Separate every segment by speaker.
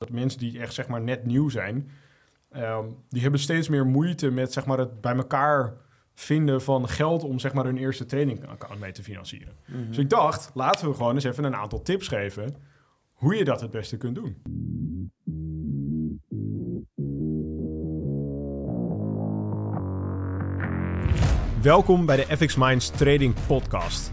Speaker 1: dat mensen die echt zeg maar net nieuw zijn, ehm, die hebben steeds meer moeite met zeg maar het bij elkaar vinden van geld om zeg maar hun eerste trainingaccount mee te financieren. Dus ik dacht, laten we gewoon eens even een aantal tips geven hoe je dat het beste kunt doen. Welkom bij de FX Minds Trading Podcast.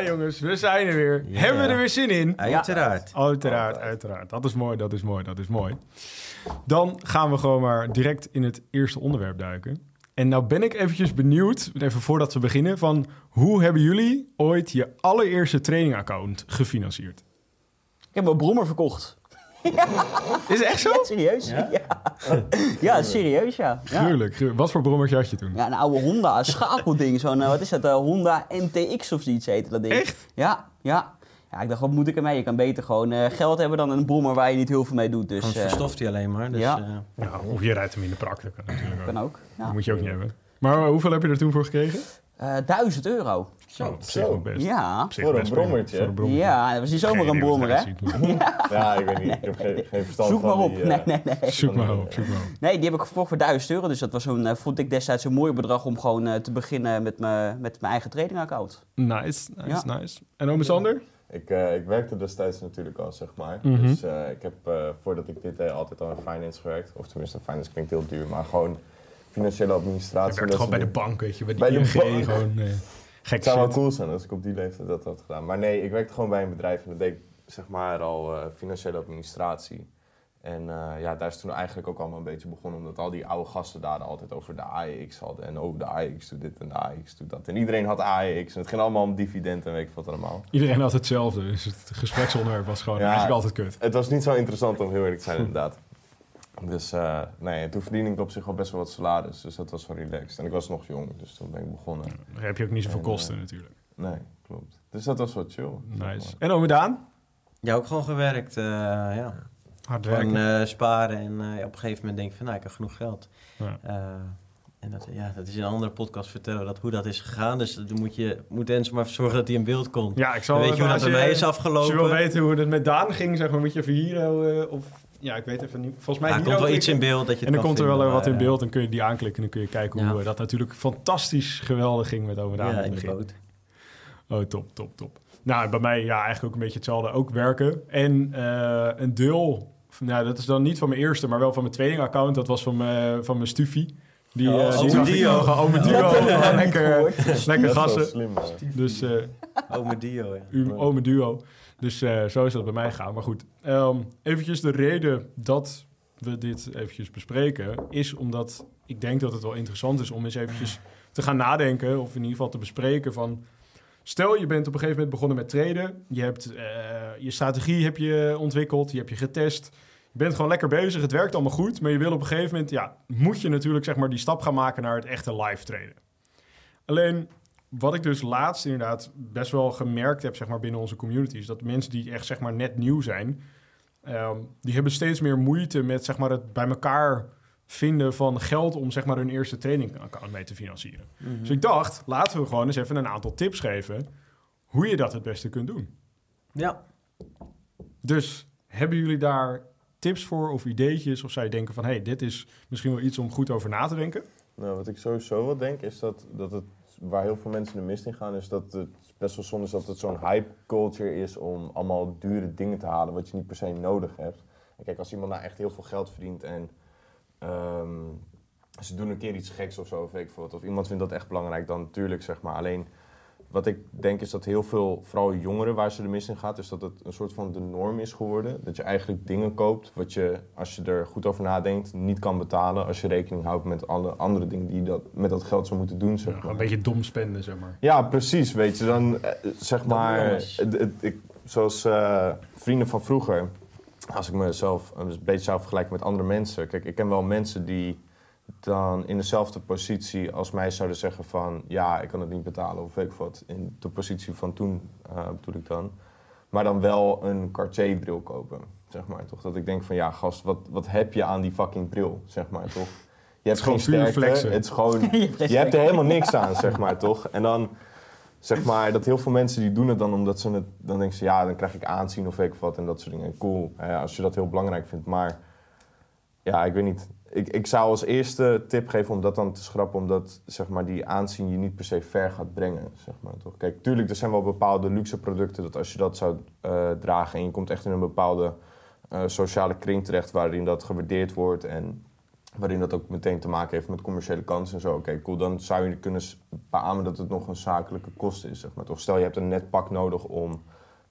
Speaker 1: Ja, jongens, we zijn er weer. Hebben we er weer zin in?
Speaker 2: Uiteraard.
Speaker 1: Uiteraard, uiteraard. Dat is mooi, dat is mooi, dat is mooi. Dan gaan we gewoon maar direct in het eerste onderwerp duiken. En nou ben ik eventjes benieuwd, even voordat we beginnen, van hoe hebben jullie ooit je allereerste trainingaccount gefinancierd?
Speaker 3: Ik heb een brommer verkocht.
Speaker 1: Is het echt zo?
Speaker 3: Ja, serieus? Ja, ja. serieus, ja. ja.
Speaker 1: Gruwelijk, gruwelijk. Wat voor brommertje had je toen?
Speaker 3: Ja, een oude Honda, een schakelding. Zo'n, eh, wat is dat, eh, Honda NTX of zoiets heette dat ding.
Speaker 1: Echt?
Speaker 3: Ja, ja. Ja, ik dacht, wat moet ik ermee? Je kan beter gewoon eh, geld hebben dan een brommer waar je niet heel veel mee doet. Dus,
Speaker 2: Anders
Speaker 3: eh,
Speaker 2: verstoft hij alleen maar. Dus,
Speaker 3: ja.
Speaker 2: eh,
Speaker 1: Ja, of je rijdt hem in de prak, dat kan natuurlijk ook.
Speaker 3: kan ook. Ja.
Speaker 1: Dat moet je ook niet hebben. Maar hoeveel heb je er toen voor gekregen?
Speaker 3: Eh, 1000 euro.
Speaker 1: Zo, wel best.
Speaker 3: Ja.
Speaker 4: Voor een brommertje,
Speaker 1: Voor een brommertje.
Speaker 3: Ja, dat was niet zomaar een brommer, hè?
Speaker 4: Ja, ik weet niet. Ik heb geen, geen verstand
Speaker 3: Zoek
Speaker 4: van
Speaker 3: maar op.
Speaker 4: die,
Speaker 3: Nee,
Speaker 4: eh,
Speaker 3: nee, nee.
Speaker 1: Zoek maar op, zoek maar op.
Speaker 3: Nee, die heb ik gekocht voor 1000 euro. Dus dat was zo'n, eh, vond ik destijds een mooi bedrag om gewoon eh, te beginnen met, me, met mijn eigen tradingaccount.
Speaker 1: Nice, nice,
Speaker 3: Ja.
Speaker 1: nice. En ome Sander?
Speaker 4: Ik, eh, ik werkte destijds natuurlijk al, zeg maar.
Speaker 1: Mhm.
Speaker 4: Dus eh, ik heb eh, voordat ik dit deed altijd al in finance gewerkt. Of tenminste, finance klinkt heel duur, maar gewoon financiële
Speaker 1: Ik
Speaker 4: administratie.
Speaker 1: werkte
Speaker 4: dat
Speaker 1: gewoon bij de bank, weet je. Bij
Speaker 4: Bij de
Speaker 1: ING,
Speaker 4: bank.
Speaker 1: gewoon eh, gek
Speaker 4: Het zou wel cool zijn als ik op die leeftijd dat had gedaan. Maar nee, ik werkte gewoon bij een bedrijf en dat deed ik zeg maar al eh, financiële administratie. En eh, ja, daar is toen eigenlijk ook allemaal een beetje begonnen, omdat al die oude gasten daar altijd over de AEX hadden. En oh, de AEX doet dit en de AEX doet dat. En iedereen had AEX en het ging allemaal om dividend en weet ik wat allemaal.
Speaker 1: Iedereen had hetzelfde, dus het gespreksonderwerp was gewoon
Speaker 4: Ja.
Speaker 1: eigenlijk altijd kut.
Speaker 4: Het was niet zo interessant om heel eerlijk te zijn, inderdaad. Dus eh, nee, toen verdiende ik op zich al best wel wat salaris, dus dat was wel relaxed. En ik was nog jong, dus toen ben ik begonnen.
Speaker 1: Dan heb je ook niet zoveel
Speaker 4: En,
Speaker 1: kosten
Speaker 4: eh,
Speaker 1: natuurlijk.
Speaker 4: Nee, klopt. Dus dat was wel chill. zeg
Speaker 1: Nice.
Speaker 4: maar.
Speaker 1: En ome Daan?
Speaker 2: ja, ook gewoon gewerkt. eh, ja.
Speaker 1: Hard
Speaker 2: Gewoon
Speaker 1: werken.
Speaker 2: eh, sparen en eh, op een gegeven moment denk ik van, nou, ik heb genoeg geld.
Speaker 1: Ja.
Speaker 2: Eh, en dat, ja, dat is in een andere podcast vertellen dat, hoe dat is gegaan. Dus dan moet je moet Dennis maar zorgen dat hij in beeld komt.
Speaker 1: Ja, ik zal
Speaker 2: Dan weet je hoe dat bij mij is
Speaker 1: Als je wil
Speaker 2: afgelopen.
Speaker 1: weten hoe het met Daan ging, zeg maar, moet je even hier... eh, of, ja, ik weet even niet. Volgens mij
Speaker 2: Ja, er komt wel iets in beeld dat je
Speaker 1: En dan komt er wel eh, wat in beeld. Dan kun je die aanklikken en dan kun je kijken hoe
Speaker 2: Ja.
Speaker 1: eh, dat natuurlijk fantastisch geweldig ging met
Speaker 2: eh,
Speaker 1: Daan
Speaker 2: Ja,
Speaker 1: in
Speaker 2: de boot.
Speaker 1: Oh, top, top, top. Nou, bij mij ja, eigenlijk ook een beetje hetzelfde. Ook werken. En eh, een deel, nou, dat is dan niet van mijn eerste, maar wel van mijn tweelingaccount. Dat was van mijn, van mijn stufie. Die,
Speaker 2: Oh,
Speaker 1: eh, die
Speaker 2: ome
Speaker 1: zag ik
Speaker 2: Dio.
Speaker 1: Ome Dio. Lekker, lekker
Speaker 4: Dat is wel
Speaker 1: gassen.
Speaker 4: slim.
Speaker 1: Dus eh,
Speaker 2: Oh, mijn Dio, ja.
Speaker 1: uw ome duo. Dus eh, zo is dat bij mij gaan. Maar goed, ehm eventjes de reden dat we dit eventjes bespreken... is omdat ik denk dat het wel interessant is om eens eventjes te gaan nadenken... of in ieder geval te bespreken van... Stel, je bent op een gegeven moment begonnen met traden. Je hebt eh, je strategie heb je ontwikkeld, je hebt je getest. Je bent gewoon lekker bezig, het werkt allemaal goed. Maar je wil op een gegeven moment, ja, moet je natuurlijk zeg maar die stap gaan maken naar het echte live traden. Alleen, wat ik dus laatst inderdaad best wel gemerkt heb zeg maar, binnen onze community... is dat mensen die echt zeg maar, net nieuw zijn... ehm, die hebben steeds meer moeite met zeg maar, het bij elkaar vinden van geld... om zeg maar, hun eerste trainingaccount mee te financieren.
Speaker 3: Mhm.
Speaker 1: Dus ik dacht, laten we gewoon eens even een aantal tips geven... hoe je dat het beste kunt doen.
Speaker 2: Ja.
Speaker 1: Dus hebben jullie daar tips voor of ideetjes? Of je denken van, hey, dit is misschien wel iets om goed over na te denken?
Speaker 4: Nou, wat ik sowieso wel denk, is dat, dat het, waar heel veel mensen de mist in gaan, is dat het best wel zonde is dat het zo'n hype culture is om allemaal dure dingen te halen wat je niet per se nodig hebt. En kijk, als iemand nou echt heel veel geld verdient en ehm, ze doen een keer iets geks of zo, of weet ik wat, of iemand vindt dat echt belangrijk, dan natuurlijk zeg maar. Alleen, wat ik denk is dat heel veel, vooral jongeren waar ze de mis in gaat, is dat het een soort van de norm is geworden. Dat je eigenlijk dingen koopt wat je, als je er goed over nadenkt, niet kan betalen. Als je rekening houdt met alle andere dingen die je dat, met dat geld zou moeten doen, zeg
Speaker 1: Ja, een beetje dom spenden, zeg maar.
Speaker 4: Ja, precies, weet je. Dan eh, zeg maar, ik, zoals eh, vrienden van vroeger, als ik mezelf een beetje zou vergelijken met andere mensen. Kijk, ik ken wel mensen die dan in dezelfde positie als mij zouden zeggen van ja, ik kan het niet betalen of weet ik wat. In de positie van toen eh bedoel ik dan. Maar dan wel een Cartier-bril kopen, zeg maar toch? Dat ik denk van ja, gast, wat, wat heb je aan die fucking bril, zeg maar toch? Je hebt
Speaker 1: gewoon
Speaker 4: sterkte,
Speaker 1: flexen.
Speaker 4: het is gewoon,
Speaker 3: Je hebt geen
Speaker 4: je hebt er helemaal niks aan, zeg maar toch? En dan zeg maar dat heel veel mensen die doen het dan omdat ze het, dan denken ze ja, dan krijg ik aanzien of weet ik wat en dat soort dingen. Cool, hè, als je dat heel belangrijk vindt, maar ja, ik weet niet. Ik, ik zou als eerste tip geven om dat dan te schrappen, omdat zeg maar, die aanzien je niet per se ver gaat brengen. Zeg maar, toch? Kijk, tuurlijk, er zijn wel bepaalde luxe producten dat als je dat zou eh, dragen en je komt echt in een bepaalde eh, sociale kring terecht waarin dat gewaardeerd wordt en waarin dat ook meteen te maken heeft met commerciële kansen en zo. Oké, cool, dan zou je kunnen beamen dat het nog een zakelijke kost is. Zeg maar, toch? Stel, je hebt een net pak nodig om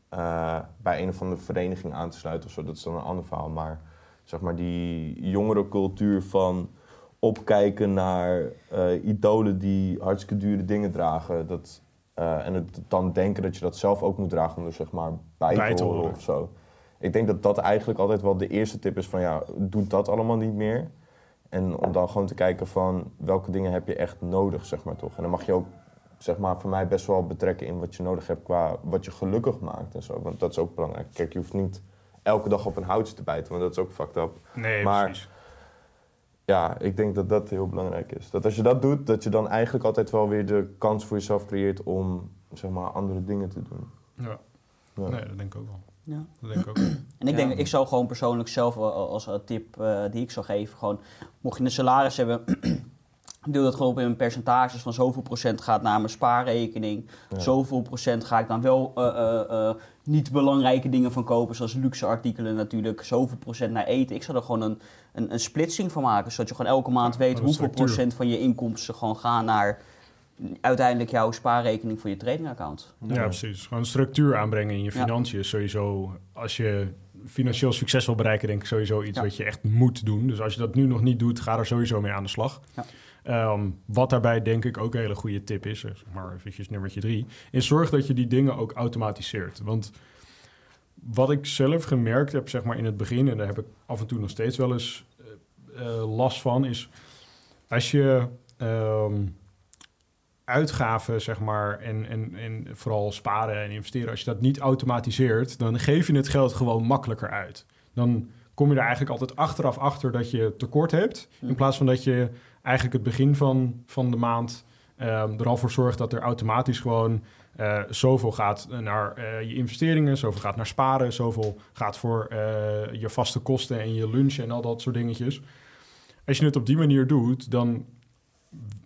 Speaker 4: eh, bij een of andere vereniging aan te sluiten of zo. Dat is dan een ander verhaal, maar zeg maar, die jongerencultuur van opkijken naar eh, idolen die hartstikke dure dingen dragen. Dat, eh, en het dan denken dat je dat zelf ook moet dragen om er zeg maar bij,
Speaker 1: Bij
Speaker 4: te horen. of zo. Ik denk dat dat eigenlijk altijd wel de eerste tip is van ja, doe dat allemaal niet meer. En om dan gewoon te kijken van welke dingen heb je echt nodig, zeg maar toch. En dan mag je ook, zeg maar, voor mij best wel betrekken in wat je nodig hebt qua wat je gelukkig maakt en zo. Want dat is ook belangrijk. Kijk, je hoeft niet elke dag op een houtje te bijten, want dat is ook fucked up.
Speaker 1: Nee,
Speaker 4: Maar-
Speaker 1: precies.
Speaker 4: Ja, ik denk dat dat heel belangrijk is. Dat als je dat doet, dat je dan eigenlijk altijd wel weer de kans voor jezelf creëert om, zeg maar, andere dingen te doen.
Speaker 1: Ja.
Speaker 4: Ja.
Speaker 1: Nee, dat denk ik ook wel.
Speaker 3: Ja.
Speaker 1: Dat denk ik ook.
Speaker 3: En ik
Speaker 2: Ja.
Speaker 3: denk, ik zou gewoon persoonlijk zelf als een tip eh, die ik zou geven, gewoon, mocht je een salaris hebben, deel dat gewoon op in percentages van zoveel procent gaat naar mijn spaarrekening,
Speaker 4: Ja.
Speaker 3: zoveel procent ga ik dan wel eh, eh, eh, niet belangrijke dingen van kopen, zoals luxe artikelen natuurlijk, zoveel procent naar eten. Ik zou er gewoon een, een, een splitsing van maken, zodat je gewoon elke maand
Speaker 1: Ja,
Speaker 3: weet hoeveel
Speaker 1: structuur.
Speaker 3: procent van je inkomsten gewoon gaan naar uiteindelijk jouw spaarrekening voor je tradingaccount.
Speaker 1: Ja, precies. Gewoon structuur aanbrengen in je
Speaker 3: Ja.
Speaker 1: financiën is sowieso, als je financieel succes wil bereiken, denk ik sowieso iets
Speaker 3: Ja.
Speaker 1: wat je echt moet doen. Dus als je dat nu nog niet doet, ga er sowieso mee aan de slag.
Speaker 3: Ja.
Speaker 1: Ehm, wat daarbij denk ik ook een hele goede tip is, zeg maar eventjes nummertje drie, is zorg dat je die dingen ook automatiseert. Want wat ik zelf gemerkt heb, zeg maar in het begin, en daar heb ik af en toe nog steeds wel eens eh, eh, last van, is als je ehm, uitgaven, zeg maar, en, en, en vooral sparen en investeren, als je dat niet automatiseert, dan geef je het geld gewoon makkelijker uit. Dan kom je er eigenlijk altijd achteraf achter dat je tekort hebt, in plaats van dat je eigenlijk het begin van, van de maand ehm, er al voor zorgt dat er automatisch gewoon eh, zoveel gaat naar eh, je investeringen, zoveel gaat naar sparen, zoveel gaat voor eh, je vaste kosten en je lunch en al dat soort dingetjes. Als je het op die manier doet, dan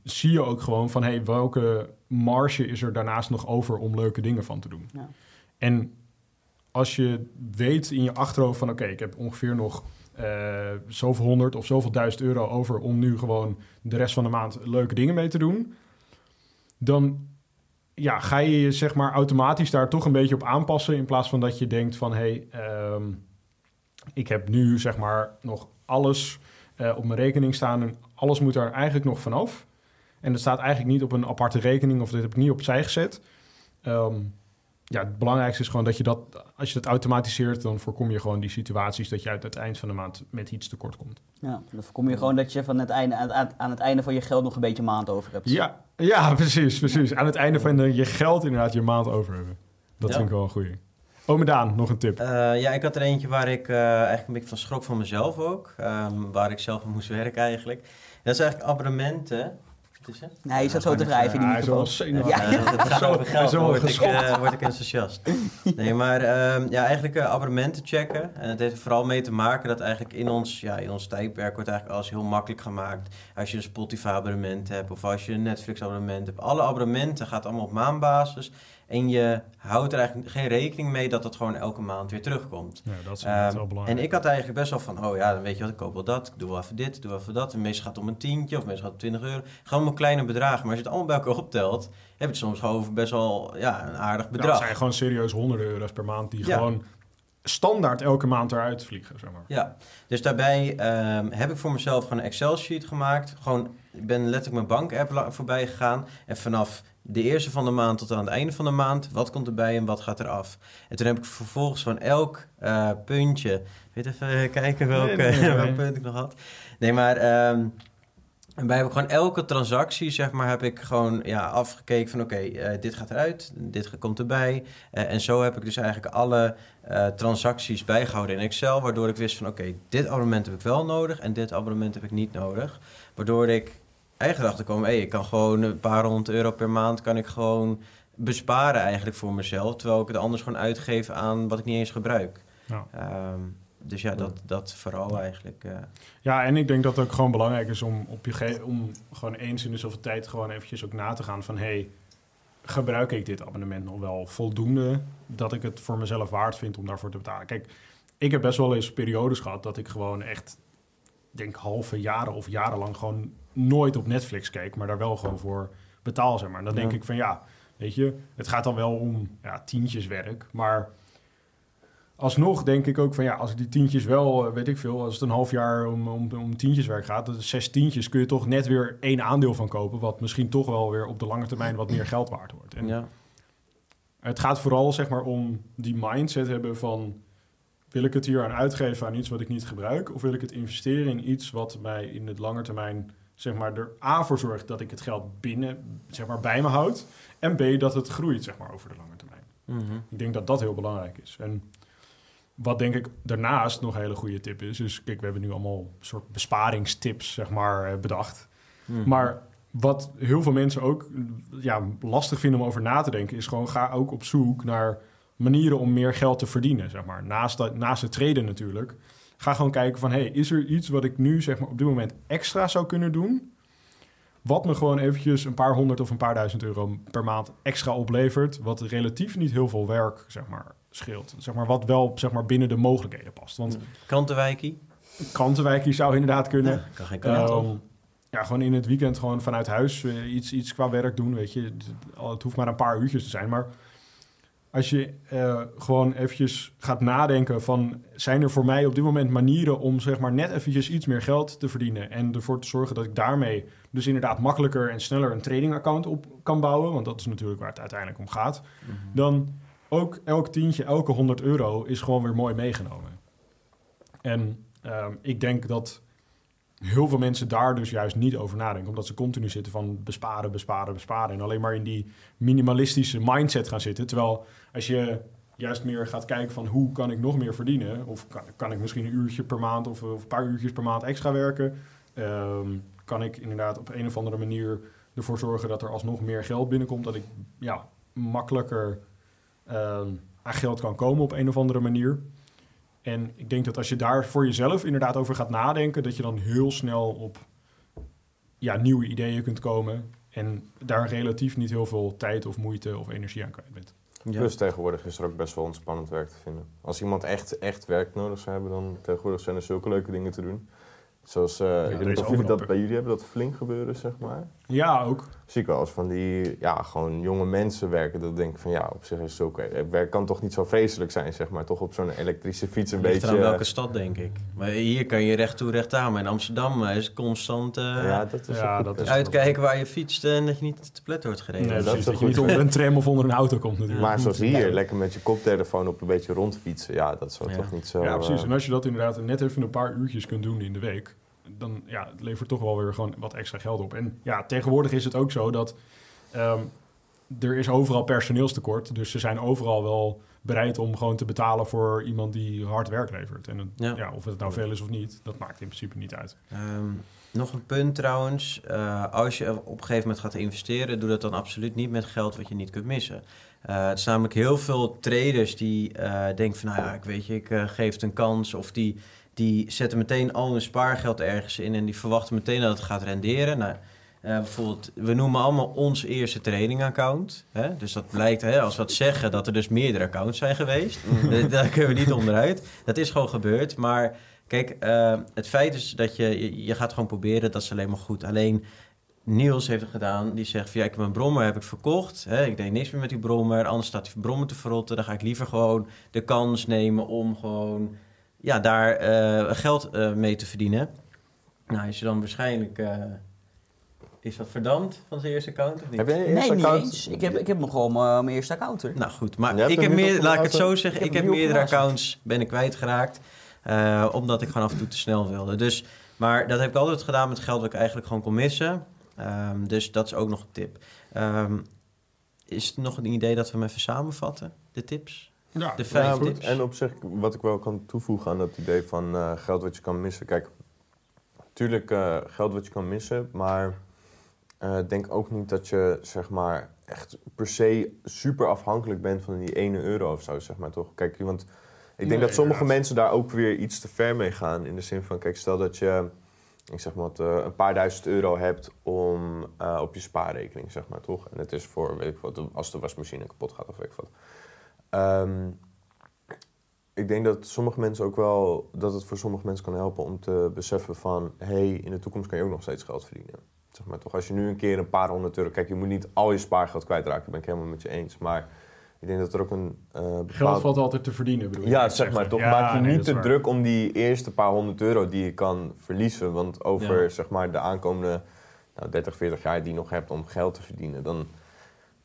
Speaker 1: zie je ook gewoon van hey, welke marge is er daarnaast nog over om leuke dingen van te doen.
Speaker 3: Ja.
Speaker 1: En als je weet in je achterhoofd van oké, ik heb ongeveer nog eh, zoveel honderd of zoveel duizend euro over om nu gewoon de rest van de maand leuke dingen mee te doen, dan ja, ga je je zeg maar automatisch daar toch een beetje op aanpassen in plaats van dat je denkt van hé, hey, ehm, ik heb nu zeg maar nog alles eh, op mijn rekening staan en alles moet er eigenlijk nog vanaf. En dat staat eigenlijk niet op een aparte rekening of dit heb ik niet opzij gezet. Ehm, ja, het belangrijkste is gewoon dat je dat, als je dat automatiseert, dan voorkom je gewoon die situaties dat je uit het eind van de maand met iets tekort komt.
Speaker 3: Ja, dan voorkom je gewoon dat je van het einde, aan, het einde van je geld nog een beetje maand over hebt.
Speaker 1: Ja, ja precies, precies. Aan het einde van de, je geld inderdaad je maand over hebben. Dat
Speaker 2: Ja.
Speaker 1: vind ik wel een goeie. Ome Daan, nog een tip.
Speaker 2: Eh, ja, ik had er eentje waar ik eh, eigenlijk een beetje van schrok van mezelf ook. ehm, waar ik zelf aan moest werken eigenlijk. Dat is eigenlijk abonnementen.
Speaker 3: Nee, je zat zo te wrijven in die
Speaker 1: Ja, hij is wel
Speaker 3: microfoon.
Speaker 1: zenuwachtig.
Speaker 3: Ja.
Speaker 2: Ja, het gaat
Speaker 1: Zo-
Speaker 2: over geld, word ik, eh, word ik enthousiast. Nee, maar ehm, ja, eigenlijk eh, abonnementen checken. En het heeft vooral mee te maken dat eigenlijk in ons, ja, in ons tijdperk wordt eigenlijk alles heel makkelijk gemaakt. Als je een Spotify-abonnement hebt of als je een Netflix-abonnement hebt. Alle abonnementen gaat allemaal op maandbasis. En je houdt er eigenlijk geen rekening mee dat dat gewoon elke maand weer terugkomt.
Speaker 1: Ja, dat is inderdaad
Speaker 2: Ehm,
Speaker 1: wel belangrijk.
Speaker 2: en ik had eigenlijk best wel van, oh ja, dan weet je wat, ik koop wel dat, ik doe wel even dit, ik doe wel even dat. En meestal gaat het om een tientje of meestal gaat het om 20 euro. Gewoon om kleine bedragen. Maar als je het allemaal bij elkaar optelt, heb je het soms gewoon over best wel ja, een aardig bedrag.
Speaker 1: het zijn gewoon serieus honderden euro's per maand die
Speaker 2: Ja.
Speaker 1: gewoon standaard elke maand eruit vliegen, zeg maar.
Speaker 2: Ja, dus daarbij ehm, heb ik voor mezelf gewoon een Excel-sheet gemaakt. Gewoon, ik ben letterlijk mijn bank-app voorbij gegaan. En vanaf de eerste van de maand tot aan het einde van de maand, wat komt erbij en wat gaat eraf. En toen heb ik vervolgens van elk eh, puntje, weet even eh, kijken welke,
Speaker 1: Nee, nee, nee, nee.
Speaker 2: welk punt ik nog had. Nee, maar ehm, En wij hebben gewoon elke transactie, zeg maar, heb ik gewoon ja, afgekeken van oké, eh, dit gaat eruit, dit komt erbij. En zo heb ik dus eigenlijk alle transacties bijgehouden in Excel, waardoor ik wist van oké, dit abonnement heb ik wel nodig en dit abonnement heb ik niet nodig. Waardoor ik eigenlijk erachter kwam, hey, ik kan gewoon een paar honderd euro per maand kan ik gewoon besparen eigenlijk voor mezelf, terwijl ik het anders gewoon uitgeef aan wat ik niet eens gebruik.
Speaker 1: Ja.
Speaker 2: Ehm, dus ja, dat, dat vooral eigenlijk. eh.
Speaker 1: Ja, en ik denk dat het ook gewoon belangrijk is om, op je om gewoon eens in de zoveel tijd gewoon eventjes ook na te gaan van... hey, gebruik ik dit abonnement nog wel voldoende dat ik het voor mezelf waard vind om daarvoor te betalen? Kijk, ik heb best wel eens periodes gehad dat ik gewoon echt, denk halve jaren of jarenlang gewoon nooit op Netflix keek, maar daar wel gewoon voor betaal, zeg maar. Dan denk
Speaker 2: Ja.
Speaker 1: ik van ja, weet je, het gaat dan wel om ja, tientjes werk, maar alsnog denk ik ook van ja, als ik die tientjes wel, eh, weet ik veel, als het een half jaar om, om, om tientjeswerk gaat, dat is zes tientjes, kun je toch net weer één aandeel van kopen, wat misschien toch wel weer op de lange termijn wat meer geld waard wordt. En
Speaker 2: ja.
Speaker 1: het gaat vooral zeg maar om die mindset hebben van wil ik het hier aan uitgeven aan iets wat ik niet gebruik of wil ik het investeren in iets wat mij in het lange termijn zeg maar er A voor zorgt dat ik het geld binnen zeg maar bij me houd en B dat het groeit zeg maar over de lange termijn.
Speaker 2: Mhm.
Speaker 1: Ik denk dat dat heel belangrijk is. En wat denk ik daarnaast nog een hele goede tip is, is kijk, we hebben nu allemaal een soort besparingstips zeg maar eh, bedacht.
Speaker 2: Mhm.
Speaker 1: Maar wat heel veel mensen ook ja, lastig vinden om over na te denken, is gewoon ga ook op zoek naar manieren om meer geld te verdienen. Zeg maar. naast, dat, naast het traden natuurlijk. Ga gewoon kijken van, hey, is er iets wat ik nu zeg maar, op dit moment extra zou kunnen doen? Wat me gewoon eventjes een paar honderd of een paar duizend euro per maand extra oplevert. Wat relatief niet heel veel werk zeg maar, scheelt. Zeg maar, wat wel zeg maar, binnen de mogelijkheden past. Want
Speaker 2: Kantenwijkie?
Speaker 1: krantenwijk hier zou inderdaad kunnen.
Speaker 2: Ja, kan geen kant
Speaker 1: Ehm, ja, gewoon in het weekend gewoon vanuit huis eh, iets, iets qua werk doen, weet je. Het hoeft maar een paar uurtjes te zijn, maar als je eh, gewoon eventjes gaat nadenken van... zijn er voor mij op dit moment manieren om zeg maar net eventjes iets meer geld te verdienen... en ervoor te zorgen dat ik daarmee dus inderdaad makkelijker en sneller een trading-account op kan bouwen... want dat is natuurlijk waar het uiteindelijk om gaat...
Speaker 2: Mhm.
Speaker 1: dan ook elk tientje, elke 100 euro is gewoon weer mooi meegenomen. En ehm, ik denk dat heel veel mensen daar dus juist niet over nadenken. Omdat ze continu zitten van besparen, besparen, besparen. En alleen maar in die minimalistische mindset gaan zitten. Terwijl als je juist meer gaat kijken van hoe kan ik nog meer verdienen. Of kan, kan ik misschien een uurtje per maand of, of een paar uurtjes per maand extra werken. Ehm, kan ik inderdaad op een of andere manier ervoor zorgen dat er alsnog meer geld binnenkomt. Dat ik ja, makkelijker ehm, aan geld kan komen op een of andere manier. En ik denk dat als je daar voor jezelf inderdaad over gaat nadenken, dat je dan heel snel op ja, nieuwe ideeën kunt komen. En daar relatief niet heel veel tijd of moeite of energie aan kwijt bent.
Speaker 2: Ja.
Speaker 4: Plus tegenwoordig is er ook best wel ontspannend werk te vinden. Als iemand echt, echt werk nodig zou hebben, dan tegenwoordig zijn er zulke leuke dingen te doen. Zoals, eh, ik weet niet of jullie dat bij jullie hebben, dat flink gebeuren, zeg maar.
Speaker 1: Ja, ook.
Speaker 4: Zie ik wel als van die, ja, gewoon jonge mensen werken. Dat denk ik van, ja, op zich is het oké. Het werk kan toch niet zo vreselijk zijn, zeg maar. Toch op zo'n elektrische fiets een
Speaker 2: Ligt
Speaker 4: beetje...
Speaker 2: eraan welke stad, denk ik. Maar hier kan je recht toe, recht aan. Maar in Amsterdam eh, is het constant eh,
Speaker 4: ja, dat is
Speaker 1: Ja, dat
Speaker 2: uitkijken waar je fietst en dat je niet te plet wordt gereden.
Speaker 1: Nee,
Speaker 4: dat is
Speaker 1: dat, je niet onder een tram of onder een auto komt natuurlijk.
Speaker 4: Maar zoals hier, lekker met je koptelefoon op een beetje rondfietsen. Ja, dat zou
Speaker 2: Ja.
Speaker 4: toch niet zo...
Speaker 1: Ja, precies.
Speaker 4: eh,
Speaker 1: En als je dat inderdaad net even een paar uurtjes kunt doen in de week, dan ja, het levert toch wel weer gewoon wat extra geld op. En ja, tegenwoordig is het ook zo dat ehm, er is overal personeelstekort. Dus ze zijn overal wel bereid om gewoon te betalen voor iemand die hard werk levert. En het-
Speaker 2: Ja.
Speaker 1: ja. of het nou veel is of niet, dat maakt in principe niet uit.
Speaker 2: Ehm, nog een punt trouwens. Eh, als je op een gegeven moment gaat investeren, doe dat dan absoluut niet met geld wat je niet kunt missen. Eh het zijn namelijk heel veel traders die eh, denken van, nou ja, ik weet je, ik geef het een kans. Of die, die zetten meteen al hun spaargeld ergens in en die verwachten meteen dat het gaat renderen. Nou, eh, bijvoorbeeld, we noemen allemaal ons eerste trading account. Hè? Dus dat blijkt, hè, als we dat zeggen, dat er dus meerdere accounts zijn geweest. Eh, Daar kunnen we niet onderuit. Dat is gewoon gebeurd, maar... Kijk, eh, het feit is dat je, je, je gaat gewoon proberen, dat is alleen maar goed. Alleen Niels heeft het gedaan, die zegt van ja, ik heb mijn brommer heb ik verkocht. Hè, ik deed niks meer met die brommer, anders staat die brommer te verrotten. Dan ga ik liever gewoon de kans nemen om gewoon ja, daar eh, geld eh, mee te verdienen. Nou, is je dan waarschijnlijk... eh, is dat verdampt van zijn eerste account of niet?
Speaker 4: Heb je
Speaker 3: Nee,
Speaker 4: eerste
Speaker 3: niet
Speaker 4: account?
Speaker 3: eens. Ik heb, ik heb nog gewoon mijn mijn eerste account er.
Speaker 2: Nou goed, maar ik heb
Speaker 4: niet
Speaker 2: meer, laat ik het zo zeggen,
Speaker 3: Ik
Speaker 2: ik
Speaker 3: heb niet
Speaker 2: meerdere accounts ben ik kwijtgeraakt. eh omdat ik gewoon af en toe te snel wilde. Dus, Maar dat heb ik altijd gedaan met geld dat ik eigenlijk gewoon kon missen. Ehm, dus dat is ook nog een tip. Ehm, is het nog een idee dat we hem even samenvatten, de tips?
Speaker 1: Ja,
Speaker 2: De vijf
Speaker 4: Ja,
Speaker 2: tips.
Speaker 4: En op zich, wat ik wel kan toevoegen aan dat idee van eh, geld wat je kan missen. Kijk, natuurlijk eh, geld wat je kan missen, maar eh, denk ook niet dat je zeg maar echt per se super afhankelijk bent van die ene euro of zo, zeg maar toch? Kijk, want ik denk
Speaker 1: Nee,
Speaker 4: dat sommige
Speaker 1: inderdaad.
Speaker 4: mensen daar ook weer iets te ver mee gaan. In de zin van, kijk, stel dat je, ik zeg maar, wat, eh, een paar duizend euro hebt om, eh, op je spaarrekening, zeg maar toch? En het is voor, weet ik wat, als de wasmachine kapot gaat of weet ik wat. Ehm, ik denk dat sommige mensen ook wel, dat het voor sommige mensen kan helpen om te beseffen van, hé, hey, in de toekomst kan je ook nog steeds geld verdienen. Zeg maar toch, als je nu een keer een paar honderd euro, kijk, je moet niet al je spaargeld kwijtraken, ben ik helemaal met je eens. Maar ik denk dat er ook een eh
Speaker 1: Geld valt altijd te verdienen, bedoel je?
Speaker 4: ja, zeg maar toch.
Speaker 1: Ja,
Speaker 4: Maak je
Speaker 1: nee,
Speaker 4: niet
Speaker 1: dat
Speaker 4: te
Speaker 1: waar.
Speaker 4: druk om die eerste paar honderd euro die je kan verliezen. Want over
Speaker 2: Ja.
Speaker 4: zeg maar, de aankomende nou, 30, 40 jaar die je nog hebt om geld te verdienen, dan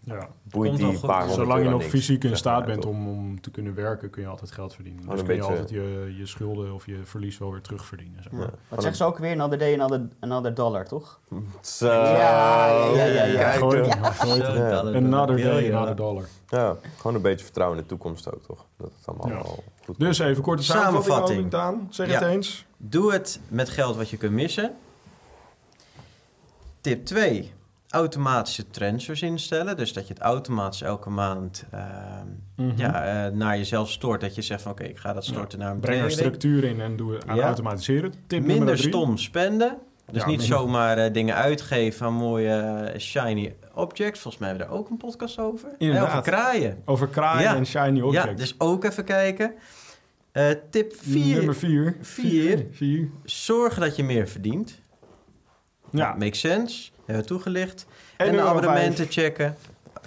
Speaker 1: Ja.
Speaker 4: boeit die paar
Speaker 1: Zolang je nog
Speaker 4: niks,
Speaker 1: fysiek in staat bent om, om te kunnen werken, kun je altijd geld verdienen. Dus kun je altijd je, je schulden of je verlies wel weer terugverdienen. Zeg maar.
Speaker 4: Ja.
Speaker 3: Wat zeggen ze ook weer? Another day, another, another dollar, toch?
Speaker 4: Zo.
Speaker 3: Ja, ja, ja, ja, ja.
Speaker 1: Gooi. Another day, another dollar.
Speaker 4: Ja, gewoon een beetje vertrouwen in de toekomst ook, toch? Dat het allemaal
Speaker 1: Ja.
Speaker 4: goed
Speaker 1: Dus even korte samenvatting,
Speaker 2: Samenvatting.
Speaker 1: Daan. Zeg
Speaker 2: Ja.
Speaker 1: het eens.
Speaker 2: Doe het met geld wat je kunt missen. Tip 2. Automatische transfers instellen. Dus dat je het automatisch elke maand ehm,
Speaker 1: Mhm.
Speaker 2: ja, eh, naar jezelf stort. Dat je zegt van oké, ik ga dat storten naar een
Speaker 1: Breng er structuur in en doe het aan
Speaker 2: Ja.
Speaker 1: automatiseren. Tip
Speaker 2: Minder stom spenden. Dus
Speaker 1: Ja,
Speaker 2: niet
Speaker 1: minder.
Speaker 2: zomaar eh, dingen uitgeven aan mooie eh, shiny objects. Volgens mij hebben we daar ook een podcast over.
Speaker 1: Inderdaad.
Speaker 2: over kraaien.
Speaker 1: Over kraaien en shiny objects.
Speaker 2: Ja, dus ook even kijken. Tip 4.
Speaker 1: Nummer vier.
Speaker 2: Vier.
Speaker 1: Vier.
Speaker 2: Zorg dat je meer verdient.
Speaker 1: Ja.
Speaker 2: Makes sense. Hebben we toegelicht.
Speaker 1: En
Speaker 2: En, de abonnementen checken.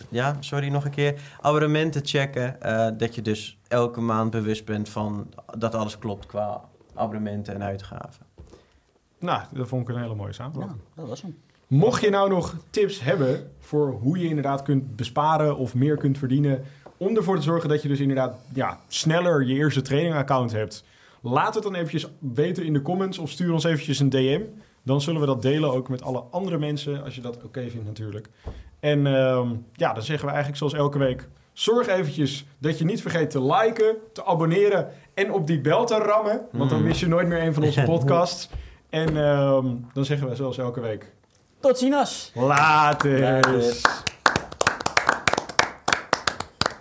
Speaker 2: Ja, sorry nog een keer. Abonnementen checken. eh, dat je dus elke maand bewust bent van dat alles klopt qua abonnementen en uitgaven.
Speaker 1: Nou, dat vond ik een hele mooie samenvatting.
Speaker 3: Ja, dat was hem.
Speaker 1: Mocht je nou nog tips hebben voor hoe je inderdaad kunt besparen of meer kunt verdienen, om ervoor te zorgen dat je dus inderdaad ja, sneller je eerste training-account hebt, laat het dan eventjes weten in de comments of stuur ons eventjes een DM. Dan zullen we dat delen ook met alle andere mensen, als je dat oké vindt natuurlijk. En ehm, ja, dan zeggen we eigenlijk zoals elke week, zorg eventjes dat je niet vergeet te liken, te abonneren en op die bel te rammen, want dan
Speaker 2: Mm.
Speaker 1: mis je nooit meer een van onze podcasts. En ehm, dan zeggen we zoals elke week,
Speaker 3: Tot ziens!
Speaker 1: Later.
Speaker 3: Later.